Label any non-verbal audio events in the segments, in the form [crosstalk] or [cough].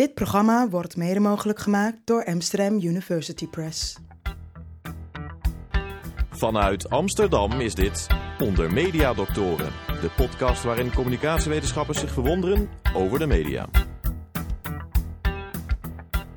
Dit programma wordt mede mogelijk gemaakt door Amsterdam University Press. Vanuit Amsterdam is dit Onder Media Doctoren, de podcast waarin communicatiewetenschappers zich verwonderen over de media.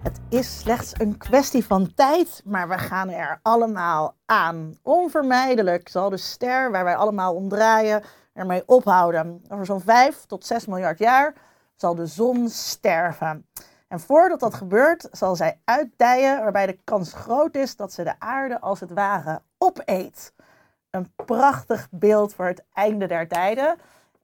Het is slechts een kwestie van tijd, maar we gaan er allemaal aan. Onvermijdelijk zal de ster waar wij allemaal om draaien ermee ophouden. Over zo'n 5 tot 6 miljard jaar zal de zon sterven. En voordat dat gebeurt, zal zij uitdijen, waarbij de kans groot is dat ze de aarde als het ware opeet. Een prachtig beeld voor het einde der tijden.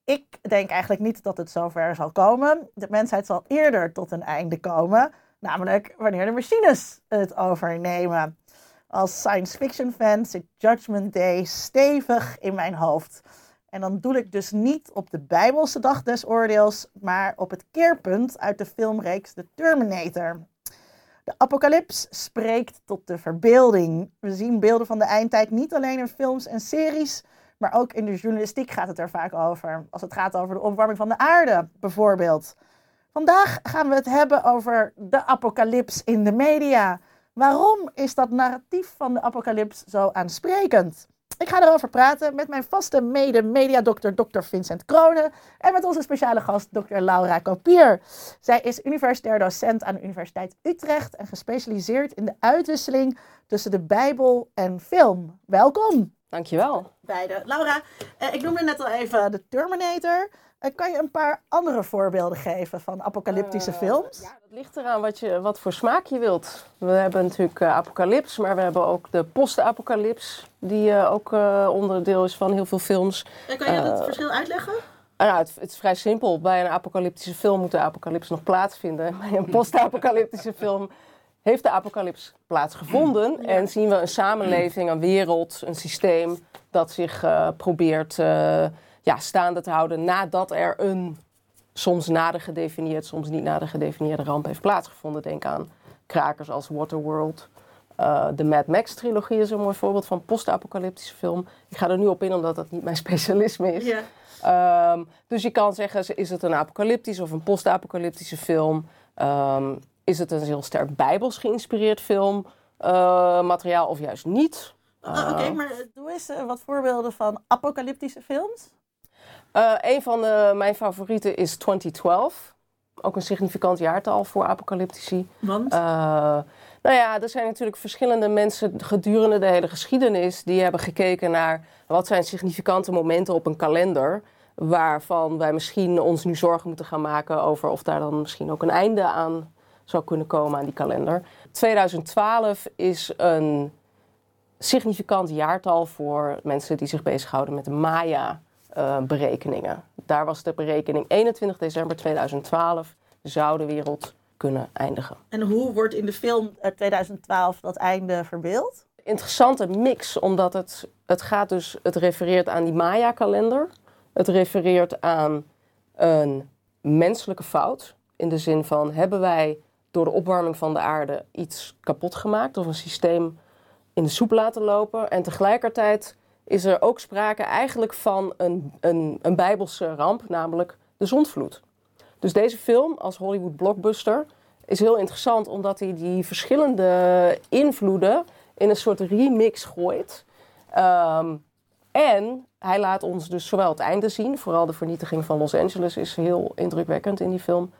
Ik denk eigenlijk niet dat het zover zal komen. De mensheid zal eerder tot een einde komen, namelijk wanneer de machines het overnemen. Als science fiction fan zit Judgment Day stevig in mijn hoofd. En dan doel ik dus niet op de Bijbelse dag des oordeels, maar op het keerpunt uit de filmreeks The Terminator. De apocalyps spreekt tot de verbeelding. We zien beelden van de eindtijd niet alleen in films en series, maar ook in de journalistiek gaat het er vaak over. Als het gaat over de opwarming van de aarde, bijvoorbeeld. Vandaag gaan we het hebben over de apocalyps in de media. Waarom is dat narratief van de apocalyps zo aansprekend? Ik ga erover praten met mijn vaste mede-mediadokter, Dr. Vincent Kronen. En met onze speciale gast, Dr. Laura Kopier. Zij is universitair docent aan de Universiteit Utrecht en gespecialiseerd in de uitwisseling tussen de Bijbel en film. Welkom. Dankjewel. Beide. Laura, eh, ik noemde net al even de Terminator. Uh, kan je een paar andere voorbeelden geven van apocalyptische uh, films? Ja, dat ligt eraan wat, je, wat voor smaak je wilt. We hebben natuurlijk uh, apocalyps, maar we hebben ook de post-apocalyps, die ook onderdeel is van heel veel films. kan je het verschil uitleggen? Nou, het, het, is vrij simpel. Bij een apocalyptische film moet de apocalyps nog plaatsvinden. Bij een post-apocalyptische [laughs] film heeft de apocalyps plaatsgevonden. Ja. En zien we een samenleving, een wereld, een systeem dat zich probeert ja, staande te houden nadat er een soms nader gedefinieerd, soms niet nader gedefinieerde ramp heeft plaatsgevonden. Denk aan krakers als Waterworld. Uh, de Mad Max trilogie is een mooi voorbeeld van post-apocalyptische film. Ik ga er nu op in omdat dat niet mijn [laughs] specialisme is. Um, dus je kan zeggen, is het een apocalyptische of een post-apocalyptische film? Um, is het een heel sterk bijbels geïnspireerd film? Uh, materiaal of juist niet? Uh, Oké, okay, maar doe eens wat voorbeelden van apocalyptische films. Uh, een van de, mijn favorieten is 2012. Ook een significant jaartal voor apocalyptici. Want? Uh, nou ja, er zijn natuurlijk verschillende mensen gedurende de hele geschiedenis... die hebben gekeken naar wat zijn significante momenten op een kalender... waarvan wij misschien ons nu zorgen moeten gaan maken... over of daar dan misschien ook een einde aan zou kunnen komen aan die kalender. 2012 is een significant jaartal voor mensen die zich bezighouden met de Maya uh, berekeningen. Daar was de berekening 21 december 2012 zou de wereld kunnen eindigen. En hoe wordt in de film 2012 dat einde verbeeld? Interessante mix, omdat het, het gaat dus, het refereert aan die Maya-kalender. Het refereert aan een menselijke fout. In de zin van, hebben wij door de opwarming van de aarde iets kapot gemaakt of een systeem in de soep laten lopen? En tegelijkertijd is er ook sprake eigenlijk van een, een, een bijbelse ramp, namelijk de zondvloed. Dus deze film als Hollywood blockbuster is heel interessant omdat hij die verschillende invloeden in een soort remix gooit. Um, en hij laat ons dus zowel het einde zien, vooral de vernietiging van Los Angeles is heel indrukwekkend in die film.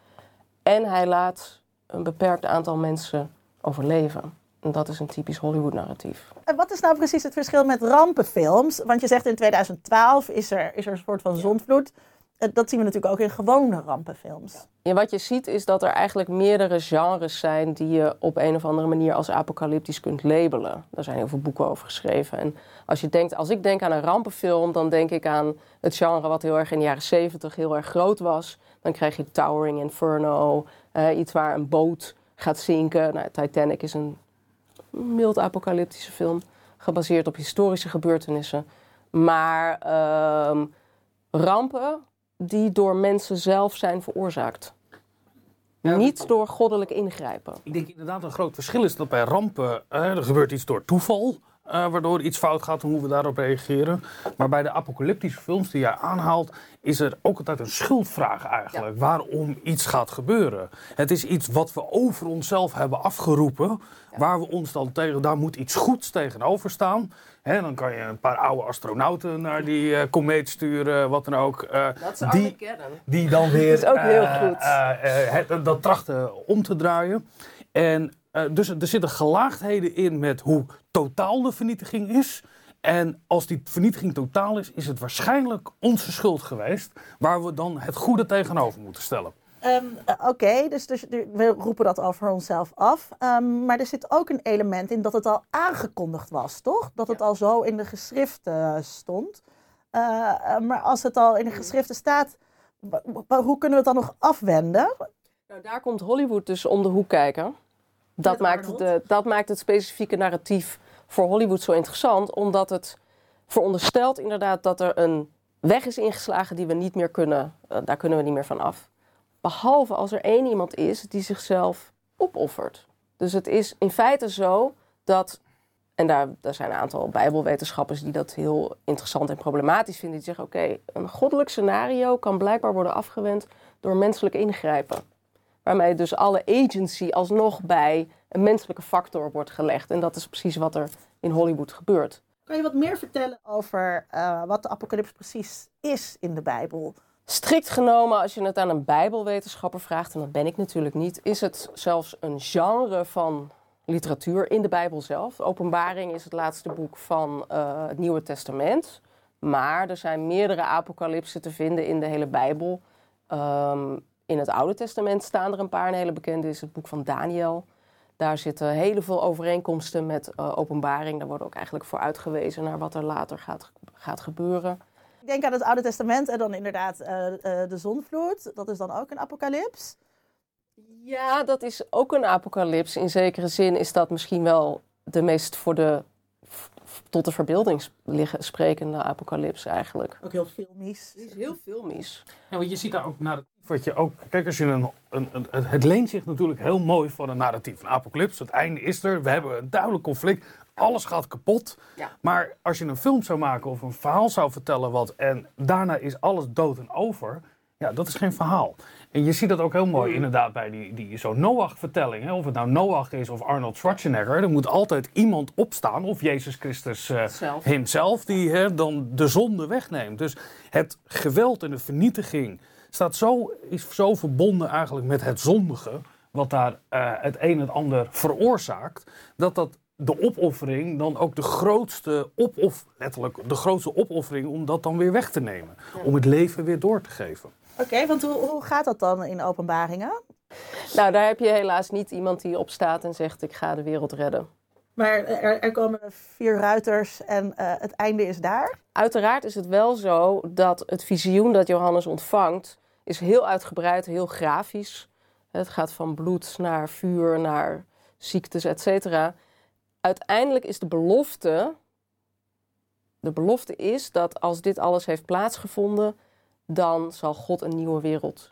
En hij laat een beperkt aantal mensen overleven. Dat is een typisch Hollywood-narratief. En wat is nou precies het verschil met rampenfilms? Want je zegt in 2012 is er, is er een soort van zondvloed. Eh, dat zien we natuurlijk ook in gewone rampenfilms. Ja, wat je ziet is dat er eigenlijk meerdere genres zijn die je op een of andere manier als apocalyptisch kunt labelen. Daar zijn heel veel boeken over geschreven. En als, je denkt, als ik denk aan een rampenfilm, dan denk ik aan het genre wat heel erg in de jaren 70 heel erg groot was. Dan krijg je Towering Inferno, uh, iets waar een boot gaat zinken. Nou, Titanic is een mild apocalyptische film, gebaseerd op historische gebeurtenissen. Maar uh, rampen die door mensen zelf zijn veroorzaakt. Niet door goddelijk ingrijpen. Ik denk inderdaad een groot verschil is dat bij rampen er gebeurt iets door toeval. Eh, waardoor iets fout gaat en hoe we daarop reageren. Maar bij de apocalyptische films die jij aanhaalt, is er ook altijd een schuldvraag eigenlijk. Waarom iets gaat gebeuren. Het is iets wat we over onszelf hebben afgeroepen. Waar we ons dan tegen, daar moet iets goeds tegenover staan. Dan kan je een paar oude astronauten naar die uh, komeet sturen, wat dan ook. Uh, dat is die, die dan weer. Dat is ook heel goed. Het, dat trachten om te draaien. En dus er zitten gelaagdheden in met hoe totaal de vernietiging is. En als die vernietiging totaal is, is het waarschijnlijk onze schuld geweest. Waar we dan het goede tegenover moeten stellen. Ehm, oké, dus, dus, we roepen dat al voor onszelf af. Um, maar er zit ook een element in dat het al aangekondigd was, toch? Dat het al zo in de geschriften stond. Uh, maar als het al in de geschriften staat, hoe kunnen we het dan nog afwenden? Nou, daar komt Hollywood dus om de hoek kijken. Dat, maakt, de, dat maakt het specifieke narratief voor Hollywood zo interessant, omdat het veronderstelt inderdaad dat er een weg is ingeslagen die we niet meer kunnen, uh, daar kunnen we niet meer van af. Behalve als er één iemand is die zichzelf opoffert. Dus het is in feite zo dat, en daar, daar zijn een aantal bijbelwetenschappers die dat heel interessant en problematisch vinden, die zeggen oké, een goddelijk scenario kan blijkbaar worden afgewend door menselijk ingrijpen. Waarmee dus alle agency alsnog bij een menselijke factor wordt gelegd. En dat is precies wat er in Hollywood gebeurt. Kan je wat meer vertellen over uh, wat de apocalyps precies is in de Bijbel? Strikt genomen, als je het aan een Bijbelwetenschapper vraagt, en dat ben ik natuurlijk niet, is het zelfs een genre van literatuur in de Bijbel zelf. Openbaring is het laatste boek van uh, het Nieuwe Testament. Maar er zijn meerdere apocalypsen te vinden in de hele Bijbel. Um, in het Oude Testament staan er een paar. Een hele bekende is het boek van Daniel. Daar zitten heel veel overeenkomsten met uh, openbaring. Daar wordt ook eigenlijk voor uitgewezen naar wat er later gaat, gaat gebeuren. Ik denk aan het Oude Testament en dan inderdaad uh, uh, de zonvloed. Dat is dan ook een apocalyps. Ja, dat is ook een apocalyps. In zekere zin is dat misschien wel de meest voor de tot de verbeelding sprekende apocalyps eigenlijk. Ook heel filmisch. Het is heel filmisch. Ja, want je ziet daar ook naar het wat je ook. Kijk, als je een, een, een, het leent zich natuurlijk heel mooi voor een narratief. Een apocalyps, het einde is er. We hebben een duidelijk conflict. Alles gaat kapot. Ja. Maar als je een film zou maken of een verhaal zou vertellen wat. en daarna is alles dood en over. Ja, dat is geen verhaal. En je ziet dat ook heel mooi inderdaad bij die, die zo'n Noach-vertelling. Of het nou Noach is of Arnold Schwarzenegger. Er moet altijd iemand opstaan, of Jezus Christus uh, hemzelf, die hè, dan de zonde wegneemt. Dus het geweld en de vernietiging staat zo, is zo verbonden eigenlijk met het zondige. Wat daar uh, het een en het ander veroorzaakt. Dat dat de opoffering dan ook de grootste opoff, letterlijk de grootste opoffering om dat dan weer weg te nemen. Om het leven weer door te geven. Oké, want hoe, hoe gaat dat dan in openbaringen? Nou, daar heb je helaas niet iemand die opstaat en zegt: Ik ga de wereld redden. Maar er, komen vier ruiters en uh, het einde is daar? Uiteraard is het wel zo dat het visioen dat Johannes ontvangt, is heel uitgebreid, heel grafisch. Het gaat van bloed naar vuur, naar ziektes, et cetera. Uiteindelijk is de belofte. De belofte is dat als dit alles heeft plaatsgevonden, dan zal God een nieuwe wereld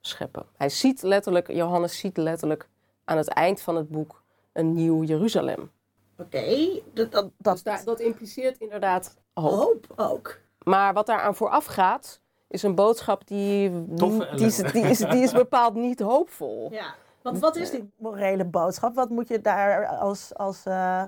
scheppen. Hij ziet letterlijk, Johannes ziet letterlijk aan het eind van het boek een nieuw Jeruzalem. Oké, dat, dat, dat... Dus dat impliceert inderdaad hoop. hoop ook. Maar wat daaraan vooraf gaat, is een boodschap die, die, die, is, die, is, die is bepaald niet hoopvol. Ja, want wat is die morele boodschap? Wat moet je daar als, als uh,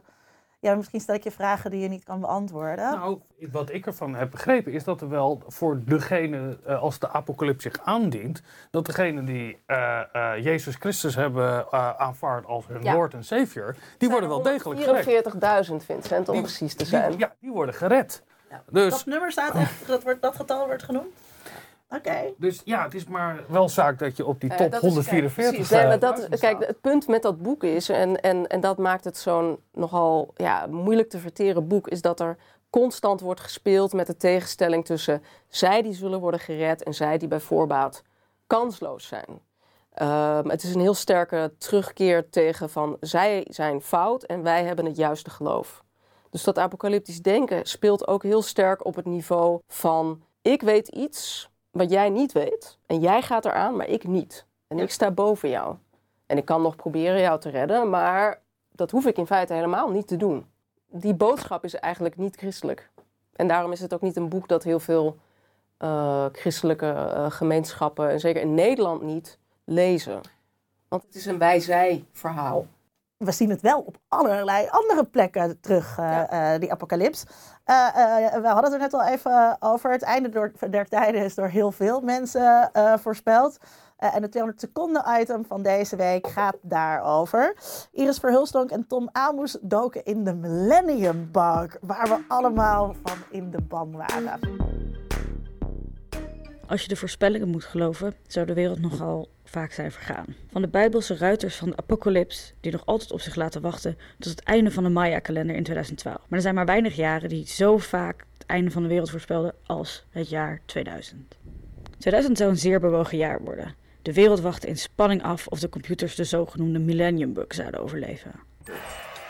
ja, misschien stel ik je vragen die je niet kan beantwoorden. Nou, wat ik ervan heb begrepen is dat er wel voor degene, uh, als de apocalyps zich aandient, dat degene die uh, uh, Jezus Christus hebben aanvaard als hun ja. Lord en Savior, die worden wel degelijk gered. 44.000 Vincent, om die, precies te zijn. Die, ja, die worden gered. Ja. Dus, dat nummer staat echt, dat, wordt, dat getal wordt genoemd? Oké. Okay. Dus ja, het is maar wel zaak dat je op die top uh, 144 staat. Nee, maar dat, kijk, het punt met dat boek is, en, en, en dat maakt het zo'n nogal ja, moeilijk te verteren boek, is dat er constant wordt gespeeld met de tegenstelling tussen zij die zullen worden gered en zij die bij voorbaat kansloos zijn. Um, het is een heel sterke terugkeer tegen van zij zijn fout en wij hebben het juiste geloof. Dus dat apocalyptisch denken speelt ook heel sterk op het niveau van ik weet iets wat jij niet weet. En jij gaat eraan, maar ik niet. En ik sta boven jou. En ik kan nog proberen jou te redden, maar dat hoef ik in feite helemaal niet te doen. die boodschap is eigenlijk niet christelijk. En daarom is het ook niet een boek dat heel veel uh, christelijke uh, gemeenschappen, en zeker in Nederland niet, lezen. Want het is een wij-zij-verhaal. We zien het wel op allerlei andere plekken terug, uh, ja. die apocalyps. we hadden het er net al even over. Het einde door, der tijden is door heel veel mensen voorspeld. En het 200 seconden item van deze week gaat daarover. Iris Verhulstonk en Tom Amos doken in de Millennium Bug, waar we allemaal van in de ban waren. Als je de voorspellingen moet geloven, zou de wereld nogal vaak zijn vergaan. Van de Bijbelse ruiters van de apocalyps, die nog altijd op zich laten wachten, tot het einde van de Maya-kalender in 2012. Maar er zijn maar weinig jaren die zo vaak het einde van de wereld voorspelden als het jaar 2000. 2000 zou een zeer bewogen jaar worden. De wereld wachtte in spanning af of de computers de zogenoemde Millennium Bug zouden overleven.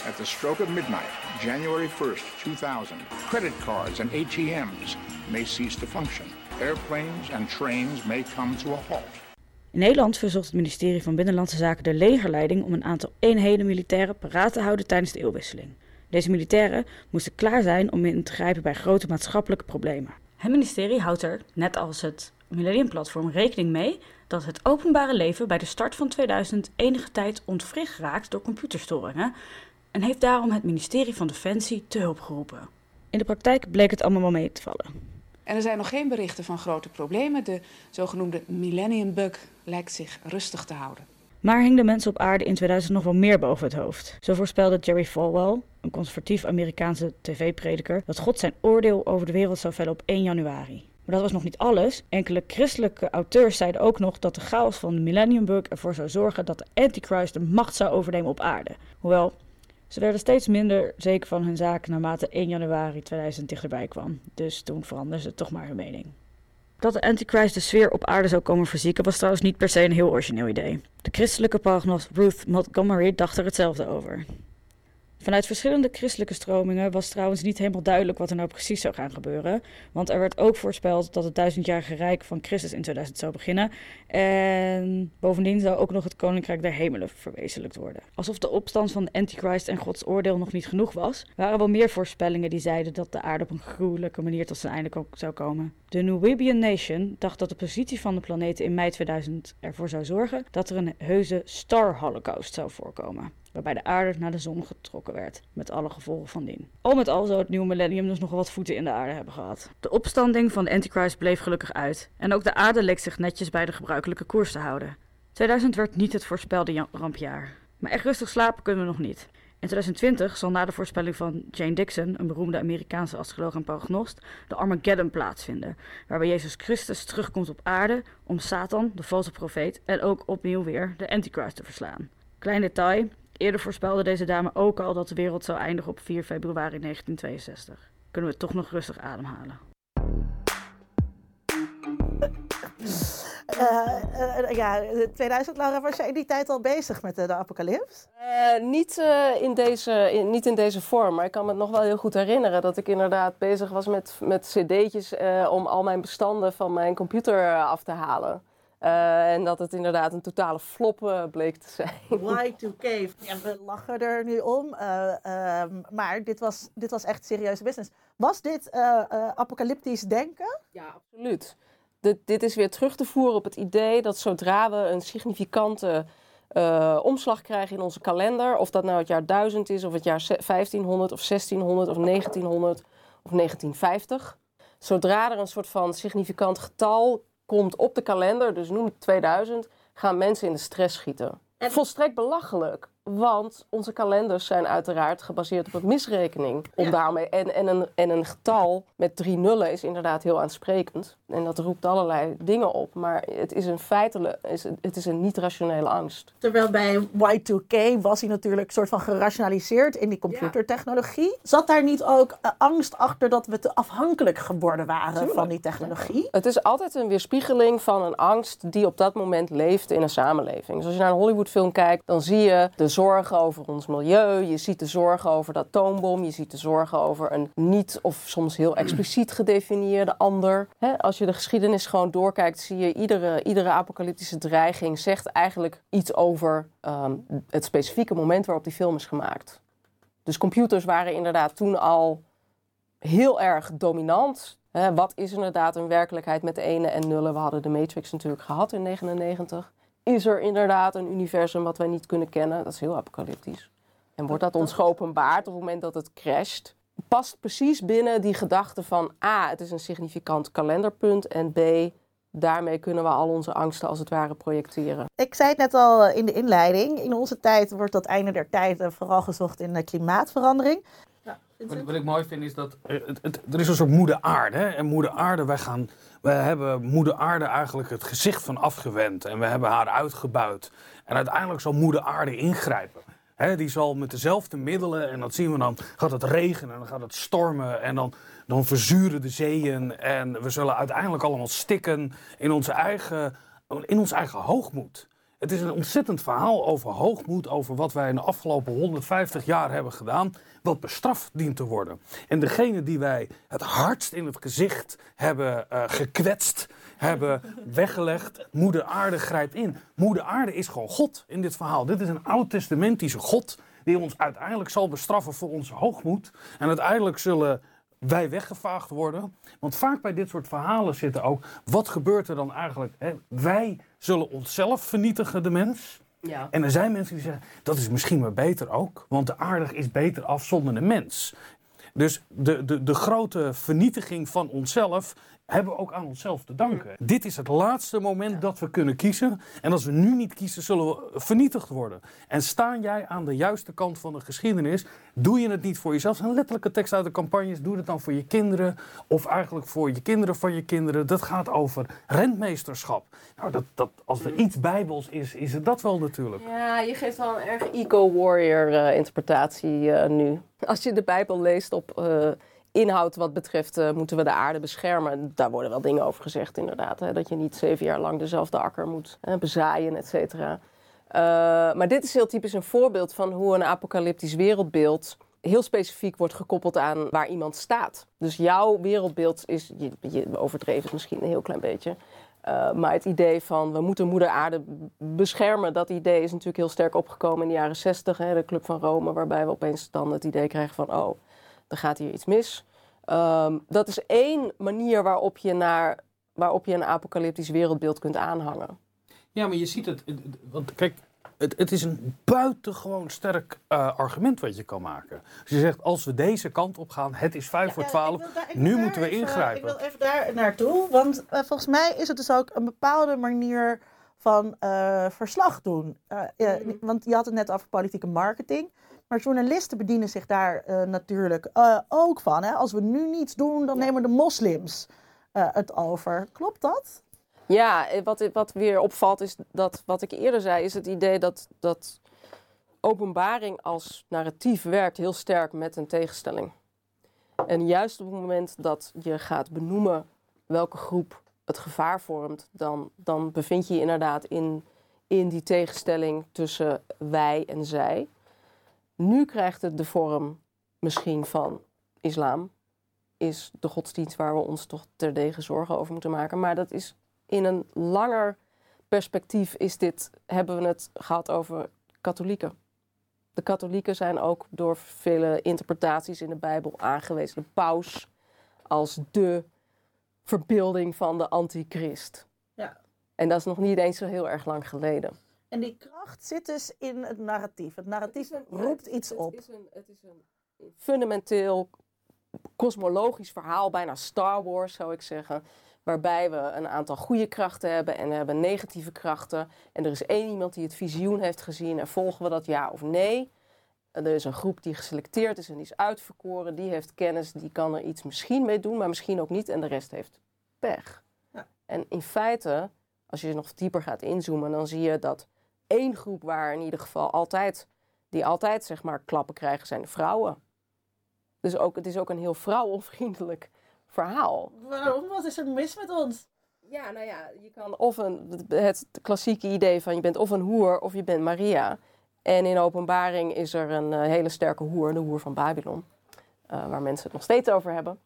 At the stroke of midnight, January 1st, 2000, credit cards and ATMs may cease to function. Airplanes and trains may come to a halt. In Nederland verzocht het ministerie van Binnenlandse Zaken de legerleiding om een aantal eenheden militairen paraat te houden tijdens de eeuwwisseling. Deze militairen moesten klaar zijn om in te grijpen bij grote maatschappelijke problemen. Het ministerie houdt er, net als het Millennium Platform, rekening mee dat het openbare leven bij de start van 2000 enige tijd ontwricht raakt door computerstoringen en heeft daarom het ministerie van Defensie te hulp geroepen. In de praktijk bleek het allemaal wel mee te vallen. En er zijn nog geen berichten van grote problemen. De zogenoemde Millennium Bug lijkt zich rustig te houden. Maar hing de mensen op aarde in 2000 nog wel meer boven het hoofd. Zo voorspelde Jerry Falwell, een conservatief Amerikaanse tv-prediker, dat God zijn oordeel over de wereld zou vellen op 1 januari. Maar dat was nog niet alles. Enkele christelijke auteurs zeiden ook nog dat de chaos van de Millennium Bug ervoor zou zorgen dat de Antichrist de macht zou overnemen op aarde. Hoewel, ze werden steeds minder zeker van hun zaak naarmate 1 januari 2000 dichterbij kwam. Dus toen veranderden ze toch maar hun mening. Dat de Antichrist de sfeer op aarde zou komen verzieken was trouwens niet per se een heel origineel idee. De christelijke prognost Ruth Montgomery dacht er hetzelfde over. Vanuit verschillende christelijke stromingen was trouwens niet helemaal duidelijk wat er nou precies zou gaan gebeuren. Want er werd ook voorspeld dat het duizendjarige rijk van Christus in 2000 zou beginnen. En bovendien zou ook nog het koninkrijk der hemelen verwezenlijkt worden. Alsof de opstand van de Antichrist en Gods oordeel nog niet genoeg was, waren wel meer voorspellingen die zeiden dat de aarde op een gruwelijke manier tot zijn einde zou komen. De Nubian Nation dacht dat de positie van de planeten in mei 2000 ervoor zou zorgen dat er een heuse star holocaust zou voorkomen waarbij de aarde naar de zon getrokken werd, met alle gevolgen van dien. Al met al zou het nieuwe millennium dus nog wat voeten in de aarde hebben gehad. De opstanding van de Antichrist bleef gelukkig uit, en ook de aarde leek zich netjes bij de gebruikelijke koers te houden. 2000 werd niet het voorspelde rampjaar. Maar echt rustig slapen kunnen we nog niet. In 2020 zal na de voorspelling van Jane Dixon, een beroemde Amerikaanse astroloog en prognost, de Armageddon plaatsvinden, waarbij Jezus Christus terugkomt op aarde om Satan, de valse profeet, en ook opnieuw weer de Antichrist te verslaan. Klein detail, Eerder voorspelde deze dame ook al dat de wereld zou eindigen op 4 februari 1962. Kunnen we toch nog rustig ademhalen. Uh, uh, ja, 2000, Laura, was jij in die tijd al bezig met de, de apocalyps? Uh, niet, in deze, in, niet in deze vorm, maar ik kan me nog wel heel goed herinneren dat ik inderdaad bezig was met, met cd'tjes om al mijn bestanden van mijn computer af te halen. Uh, en dat het inderdaad een totale flop uh, bleek te zijn. [laughs] Y2K. Ja, we lachen er nu om. Uh, maar dit was, dit was echt serieuze business. Was dit apocalyptisch denken? Ja, absoluut. Dit, dit is weer terug te voeren op het idee dat zodra we een significante omslag krijgen in onze kalender, of dat nou het jaar 1000 is, of het jaar 1500, of 1600, of 1900, of 1950, zodra er een soort van significant getal komt op de kalender, dus noem het 2000, gaan mensen in de stress schieten. Volstrekt belachelijk. Want onze kalenders zijn uiteraard gebaseerd op een misrekening. Om daarmee, en, en, een, en een getal met drie nullen is inderdaad heel aansprekend. En dat roept allerlei dingen op. Maar het is een feitelijk, het is een niet-rationele angst. Terwijl bij Y2K was hij natuurlijk een soort van gerationaliseerd in die computertechnologie. Zat daar niet ook eh, angst achter dat we te afhankelijk geworden waren van die technologie? Het is altijd een weerspiegeling van een angst die op dat moment leeft in een samenleving. Dus als je naar een Hollywoodfilm kijkt, dan zie je de zorgen over ons milieu. Je ziet de zorgen over de atoombom. Je ziet de zorgen over een niet of soms heel expliciet gedefinieerde ander. als je de geschiedenis gewoon doorkijkt, zie je iedere, iedere apocalyptische dreiging zegt eigenlijk iets over ehm, het specifieke moment waarop die film is gemaakt. Dus computers waren inderdaad toen al heel erg dominant. Wat is inderdaad een werkelijkheid met de ene en nullen? We hadden de Matrix natuurlijk gehad in 99. Is er inderdaad een universum wat wij niet kunnen kennen? Dat is heel apocalyptisch. En wordt dat ons geopenbaard op het moment dat het crasht? Past precies binnen die gedachte van A, het is een significant kalenderpunt. En B, daarmee kunnen we al onze angsten als het ware projecteren. Ik zei het net al eh, in de inleiding. In onze tijd wordt dat einde der tijd eh, vooral gezocht in de klimaatverandering. Wat, wat ik mooi vind is dat eh, het, het- er is een soort moeder aarde. Hè? En moeder aarde, wij, gaan, wij hebben moeder aarde eigenlijk het gezicht van afgewend. En we hebben haar uitgebuit. En uiteindelijk zal moeder aarde ingrijpen. Hè, die zal met dezelfde middelen, en dat zien we dan, gaat het regenen en dan gaat het stormen. En dan, dan verzuren de zeeën. En we zullen uiteindelijk allemaal stikken in onze eigen, in ons eigen hoogmoed. Het is een ontzettend verhaal over hoogmoed, over wat wij in de afgelopen 150 jaar hebben gedaan, wat bestraft dient te worden. En degene die wij het hardst in het gezicht hebben eh, gekwetst, hebben [laughs] weggelegd, moeder aarde grijpt in. Moeder aarde is gewoon God in dit verhaal. Dit is een oud-testamentische God die ons uiteindelijk zal bestraffen voor onze hoogmoed. En uiteindelijk zullen wij weggevaagd worden. Want vaak bij dit soort verhalen zitten ook, wat gebeurt er dan eigenlijk? Hè? Wij zullen onszelf vernietigen, de mens. Ja. En er zijn mensen die zeggen, dat is misschien maar beter ook. Want de aardig is beter af zonder de mens. Dus de, de, de grote vernietiging van onszelf hebben we ook aan onszelf te danken. Dit is het laatste moment dat we kunnen kiezen. En als we nu niet kiezen, zullen we vernietigd worden. En staan jij aan de juiste kant van de geschiedenis, doe je het niet voor jezelf. Een letterlijke tekst uit de campagnes. Doe het dan voor je kinderen. Of eigenlijk voor je kinderen van je kinderen. Dat gaat over rentmeesterschap. Nou, dat, dat, als er iets bijbels is, is het dat wel natuurlijk. Ja, je geeft wel een erg eco-warrior eh, interpretatie eh, nu. Als je de Bijbel leest op eh, inhoud wat betreft eh, moeten we de aarde beschermen, daar worden wel dingen over gezegd inderdaad. Hè? Dat je niet zeven jaar lang dezelfde akker moet hè, bezaaien, et cetera. Eh, maar dit is heel typisch een voorbeeld van hoe een apocalyptisch wereldbeeld heel specifiek wordt gekoppeld aan waar iemand staat. Dus jouw wereldbeeld is, je, je overdreven het misschien een heel klein beetje, uh, maar het idee van we moeten moeder aarde beschermen, dat idee is natuurlijk heel sterk opgekomen in de jaren 60, hè, de Club van Rome, waarbij we opeens dan het idee krijgen van oh, er gaat hier iets mis. Um, dat is één manier waarop je, naar, waarop je een apocalyptisch wereldbeeld kunt aanhangen. Ja, maar je ziet het, want kijk, het, het is een buitengewoon sterk uh, argument wat je kan maken. Als je zegt, als we deze kant op gaan, het is vijf ja, voor twaalf, nu moeten we even, ingrijpen. Ik wil even daar naartoe, want uh, volgens mij is het dus ook een bepaalde manier van uh, verslag doen. Mm -hmm. Want je had het net over politieke marketing. Maar journalisten bedienen zich daar uh, natuurlijk uh, ook van. Hè? Als we nu niets doen, dan ja. nemen de moslims uh, het over. Klopt dat? Ja, wat, wat weer opvalt is dat, wat ik eerder zei, is het idee dat, dat openbaring als narratief werkt heel sterk met een tegenstelling. En juist op het moment dat je gaat benoemen welke groep het gevaar vormt, dan, dan bevind je je inderdaad in, in die tegenstelling tussen wij en zij. Nu krijgt het de vorm misschien van islam. Is de godsdienst waar we ons toch terdege zorgen over moeten maken. Maar dat is in een langer perspectief is dit, hebben we het gehad over katholieken. De katholieken zijn ook door vele interpretaties in de Bijbel aangewezen. De paus als de verbeelding van de antichrist. Ja. En dat is nog niet eens zo heel erg lang geleden. En die kracht zit dus in het narratief. Het narratief het een, roept iets het op. Is een, het is een fundamenteel kosmologisch verhaal, bijna Star Wars zou ik zeggen. Waarbij we een aantal goede krachten hebben en we hebben negatieve krachten. En er is één iemand die het visioen heeft gezien en volgen we dat ja of nee. Er is een groep die geselecteerd is en die is uitverkoren. Die heeft kennis, die kan er iets misschien mee doen, maar misschien ook niet. En de rest heeft pech. Ja. En in feite, als je nog dieper gaat inzoomen, dan zie je dat één groep waar in ieder geval altijd, die altijd zeg maar klappen krijgen, zijn de vrouwen. Dus ook, het is ook een heel vrouwenvriendelijk verhaal. Waarom? Wat is er mis met ons? Ja, nou ja, je kan of een, het klassieke idee van je bent of een hoer of je bent Maria. En in openbaring is er een uh, hele sterke hoer, de hoer van Babylon. Uh, waar mensen het nog steeds over hebben.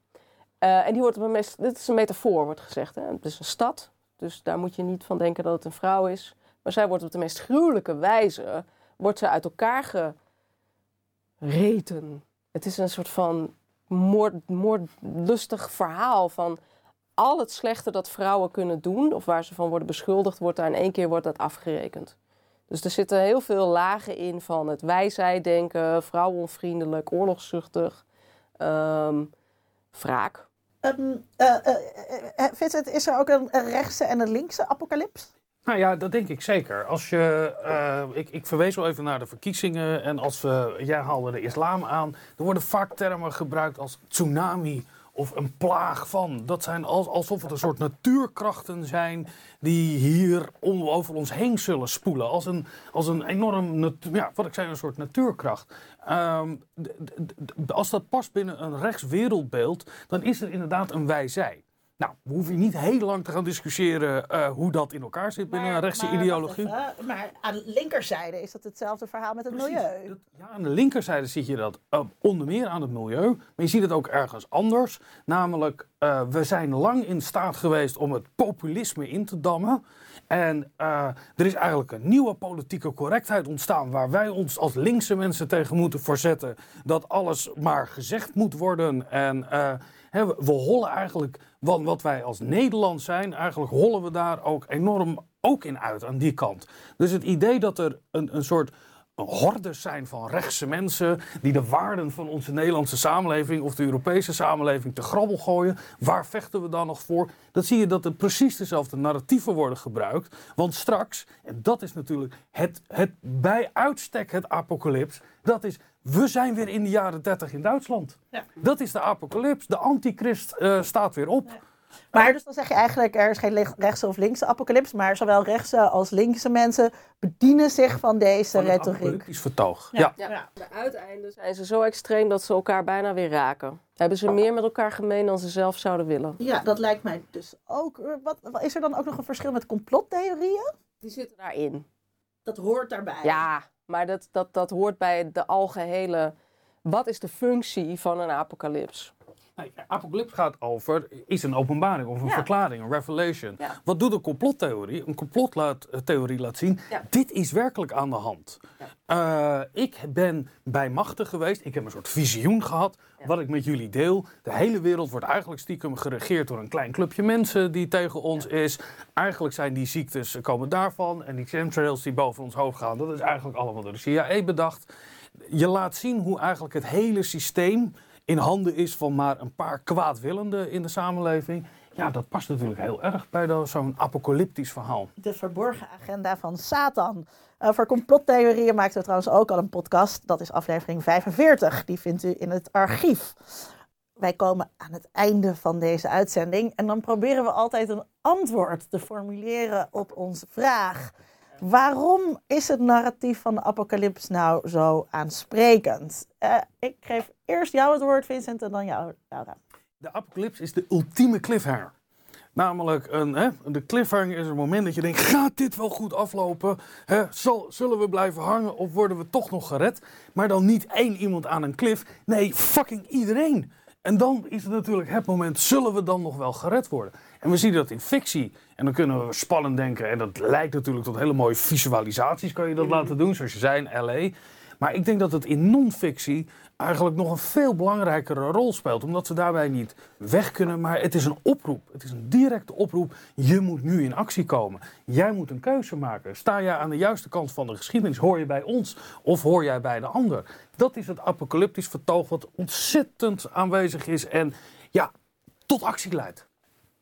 Uh, en die wordt op een dit is een metafoor, wordt gezegd. Hè? Het is een stad, dus daar moet je niet van denken dat het een vrouw is. Maar zij wordt op de meest gruwelijke wijze wordt ze uit elkaar reten. Het is een soort van moord, moordlustig verhaal van al het slechte dat vrouwen kunnen doen, of waar ze van worden beschuldigd, wordt daar in één keer wordt dat afgerekend. Dus er zitten heel veel lagen in van het wij-zij-denken, vrouwenvriendelijk, oorlogszuchtig, um, wraak. Um, uh, uh, Vincent, is er ook een rechtse en een linkse apocalyps? Nou ja, dat denk ik zeker. Als je, uh, ik, ik verwees al even naar de verkiezingen en als we, jij haalde de islam aan, er worden vaak termen gebruikt als tsunami of een plaag van. Dat zijn alsof het een soort natuurkrachten zijn die hier over ons heen zullen spoelen. Als een, als een enorm, ja, wat ik zei, een soort natuurkracht. Um, als dat past binnen een rechtswereldbeeld, dan is er inderdaad een wij-zij. Nou, we hoeven niet heel lang te gaan discussiëren uh, hoe dat in elkaar zit binnen een rechtse maar, ideologie. Even, maar aan de linkerzijde is dat hetzelfde verhaal met het Precies, milieu. Dat, ja, aan de linkerzijde zie je dat uh, onder meer aan het milieu. Maar je ziet het ook ergens anders. Namelijk, uh, we zijn lang in staat geweest om het populisme in te dammen. En er is eigenlijk een nieuwe politieke correctheid ontstaan waar wij ons als linkse mensen tegen moeten verzetten. Dat alles maar gezegd moet worden. En we, hollen eigenlijk wat, wat wij als Nederland zijn, eigenlijk hollen we daar ook enorm ook in uit aan die kant. Dus het idee dat er een, een soort hordes zijn van rechtse mensen die de waarden van onze Nederlandse samenleving of de Europese samenleving te grabbel gooien. Waar vechten we dan nog voor? Dat zie je dat er precies dezelfde narratieven worden gebruikt. Want straks, en dat is natuurlijk het, het bij uitstek het apocalyps, dat is we zijn weer in de jaren 30 in Duitsland. Ja. Dat is de apocalyps. De antichrist uh, staat weer op. Maar dus dan zeg je eigenlijk, er is geen rechtse of linkse apocalyps, maar zowel rechtse als linkse mensen bedienen zich van deze van retoriek. Is vertoog. Ja. Ja. ja. De uiteinden zijn ze zo extreem dat ze elkaar bijna weer raken. Hebben ze meer met elkaar gemeen dan ze zelf zouden willen. Ja, dat lijkt mij dus ook. Wat, is er dan ook nog een verschil met complottheorieën? Die zitten daarin. Dat hoort daarbij. Ja, maar dat, dat, dat hoort bij de algehele. Wat is de functie van een apocalyps? Nee, apocalyps gaat over, is een openbaring of een verklaring, een revelation. Wat doet een complottheorie? Een complottheorie laat zien, dit is werkelijk aan de hand. Uh, ik ben bij machten geweest, ik heb een soort visioen gehad, wat ik met jullie deel. De hele wereld wordt eigenlijk stiekem geregeerd door een klein clubje mensen die tegen ons is. Eigenlijk zijn die ziektes, komen daarvan. En die chemtrails die boven ons hoofd gaan, dat is eigenlijk allemaal door de CIA bedacht. Je laat zien hoe eigenlijk het hele systeem in handen is van maar een paar kwaadwillenden in de samenleving. Ja, dat past natuurlijk heel erg bij zo'n apocalyptisch verhaal. De verborgen agenda van Satan. Uh, voor complottheorieën maakten we trouwens ook al een podcast. Dat is aflevering 45. Die vindt u in het archief. Wij komen aan het einde van deze uitzending en dan proberen we altijd een antwoord te formuleren op onze vraag. Waarom is het narratief van de apocalyps nou zo aansprekend? Uh, ik geef eerst jou het woord, Vincent, en dan jou, Laura. De apocalyps is de ultieme cliffhanger. Namelijk, een, hè, de cliffhanger is een moment dat je denkt: gaat dit wel goed aflopen? Hè, zal, zullen we blijven hangen of worden we toch nog gered? Maar dan niet één iemand aan een cliff. Nee, fucking iedereen. En dan is het natuurlijk het moment: zullen we dan nog wel gered worden? En we zien dat in fictie. En dan kunnen we spannend denken. En dat lijkt natuurlijk tot hele mooie visualisaties, kan je dat laten doen, zoals je zei in LA. Maar ik denk dat het in non-fictie eigenlijk nog een veel belangrijkere rol speelt. Omdat ze daarbij niet weg kunnen. Maar het is een oproep. Het is een directe oproep. Je moet nu in actie komen. Jij moet een keuze maken. Sta jij aan de juiste kant van de geschiedenis? Hoor je bij ons of hoor jij bij de ander? Dat is het apocalyptisch vertoog wat ontzettend aanwezig is. En ja, tot actie leidt.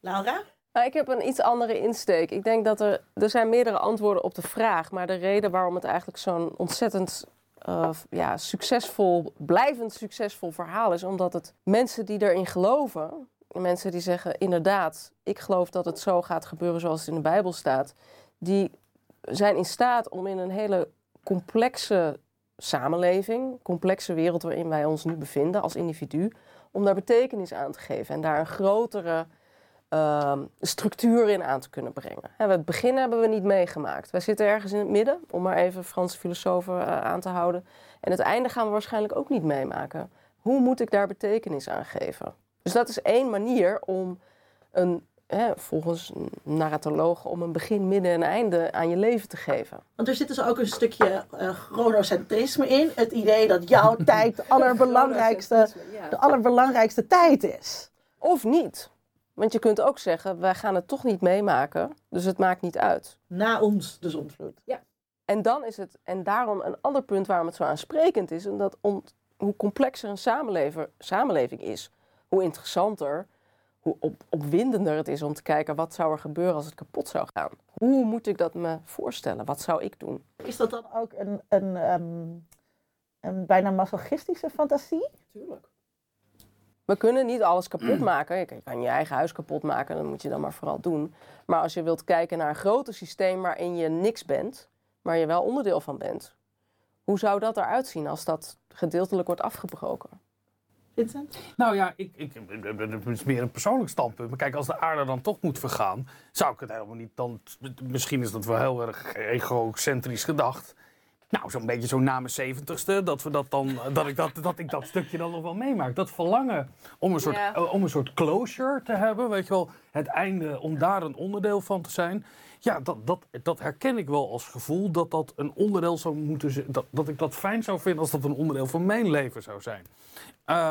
Laura? Nou, ik heb een iets andere insteek. Ik denk dat er, er zijn meerdere antwoorden op de vraag. Maar de reden waarom het eigenlijk zo'n ontzettend uh, ja, succesvol, blijvend succesvol verhaal is. Omdat het mensen die erin geloven, mensen die zeggen inderdaad, ik geloof dat het zo gaat gebeuren zoals het in de Bijbel staat. Die zijn in staat om in een hele complexe samenleving, complexe wereld waarin wij ons nu bevinden als individu, om daar betekenis aan te geven en daar een grotere uh, structuur in aan te kunnen brengen. het begin hebben we niet meegemaakt. Wij zitten ergens in het midden, om maar even Franse filosofen uh, aan te houden. En het einde gaan we waarschijnlijk ook niet meemaken. Hoe moet ik daar betekenis aan geven? Dus dat is één manier om een hè, volgens narratologen om een begin, midden en einde aan je leven te geven. Want er zit dus ook een stukje uh, chronocentrisme in. Het idee dat jouw [laughs] tijd de allerbelangrijkste, de allerbelangrijkste tijd is. Of niet. Want je kunt ook zeggen, wij gaan het toch niet meemaken, dus het maakt niet uit. Na ons de zonvloed. Ja. En dan is het, en daarom een ander punt waarom het zo aansprekend is, en dat hoe complexer een samenleving is, hoe interessanter, hoe op, opwindender het is om te kijken wat zou er gebeuren als het kapot zou gaan. Hoe moet ik dat me voorstellen? Wat zou ik doen? Is dat dan ook een, een, um, een bijna masochistische fantasie? Tuurlijk. We kunnen niet alles kapot maken. Je kan je eigen huis kapot maken, dat moet je dan maar vooral doen. Maar als je wilt kijken naar een groter systeem waarin je niks bent, maar je wel onderdeel van bent, hoe zou dat eruit zien als dat gedeeltelijk wordt afgebroken? Vincent? Nou ja, ik, ik, het is meer een persoonlijk standpunt. Maar kijk, als de aarde dan toch moet vergaan, zou ik het helemaal niet dan. Misschien is dat wel heel erg egocentrisch gedacht. Nou, zo'n beetje zo na mijn zeventigste, dat, we dat, dan, dat, ik dat, dat ik dat stukje dan nog wel meemaak. Dat verlangen om een, soort, eh, om een soort closure te hebben, weet je wel. Het einde, om daar een onderdeel van te zijn. Ja, dat, dat, dat herken ik wel als gevoel dat dat een onderdeel zou moeten zijn. Dat, dat ik dat fijn zou vinden als dat een onderdeel van mijn leven zou zijn. Uh,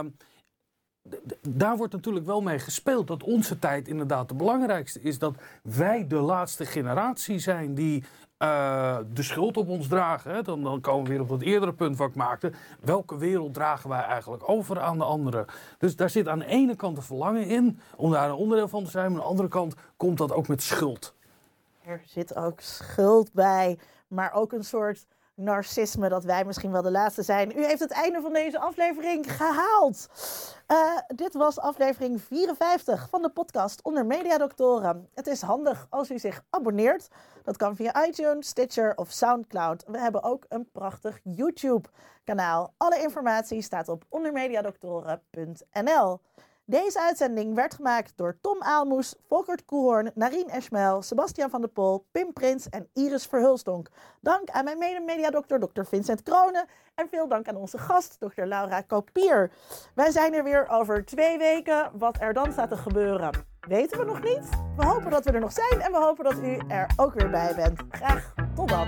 daar wordt natuurlijk wel mee gespeeld dat onze tijd inderdaad de belangrijkste is. Dat wij de laatste generatie zijn die uh, de schuld op ons dragen. Hè? Dan, dan komen we weer op dat eerdere punt wat ik maakte. Welke wereld dragen wij eigenlijk over aan de anderen? Dus daar zit aan de ene kant een verlangen in om daar een onderdeel van te zijn. Maar aan de andere kant komt dat ook met schuld. Er zit ook schuld bij, maar ook een soort narcisme dat wij misschien wel de laatste zijn. U heeft het einde van deze aflevering gehaald. Uh, dit was aflevering 54 van de podcast onder Mediadoktoren. Het is handig als u zich abonneert. Dat kan via iTunes, Stitcher of Soundcloud. We hebben ook een prachtig YouTube-kanaal. Alle informatie staat op ondermediadoktoren.nl. Deze uitzending werd gemaakt door Tom Aalmoes, Volkert Koehoorn, Narien Eschmel, Sebastian van der Pol, Pim Prins en Iris Verhulstonk. Dank aan mijn mede-mediadokter, Dr. Vincent Kronen. En veel dank aan onze gast, Dr. Laura Kopier. Wij zijn er weer over twee weken. Wat er dan staat te gebeuren, weten we nog niet. We hopen dat we er nog zijn en we hopen dat u er ook weer bij bent. Graag tot dan.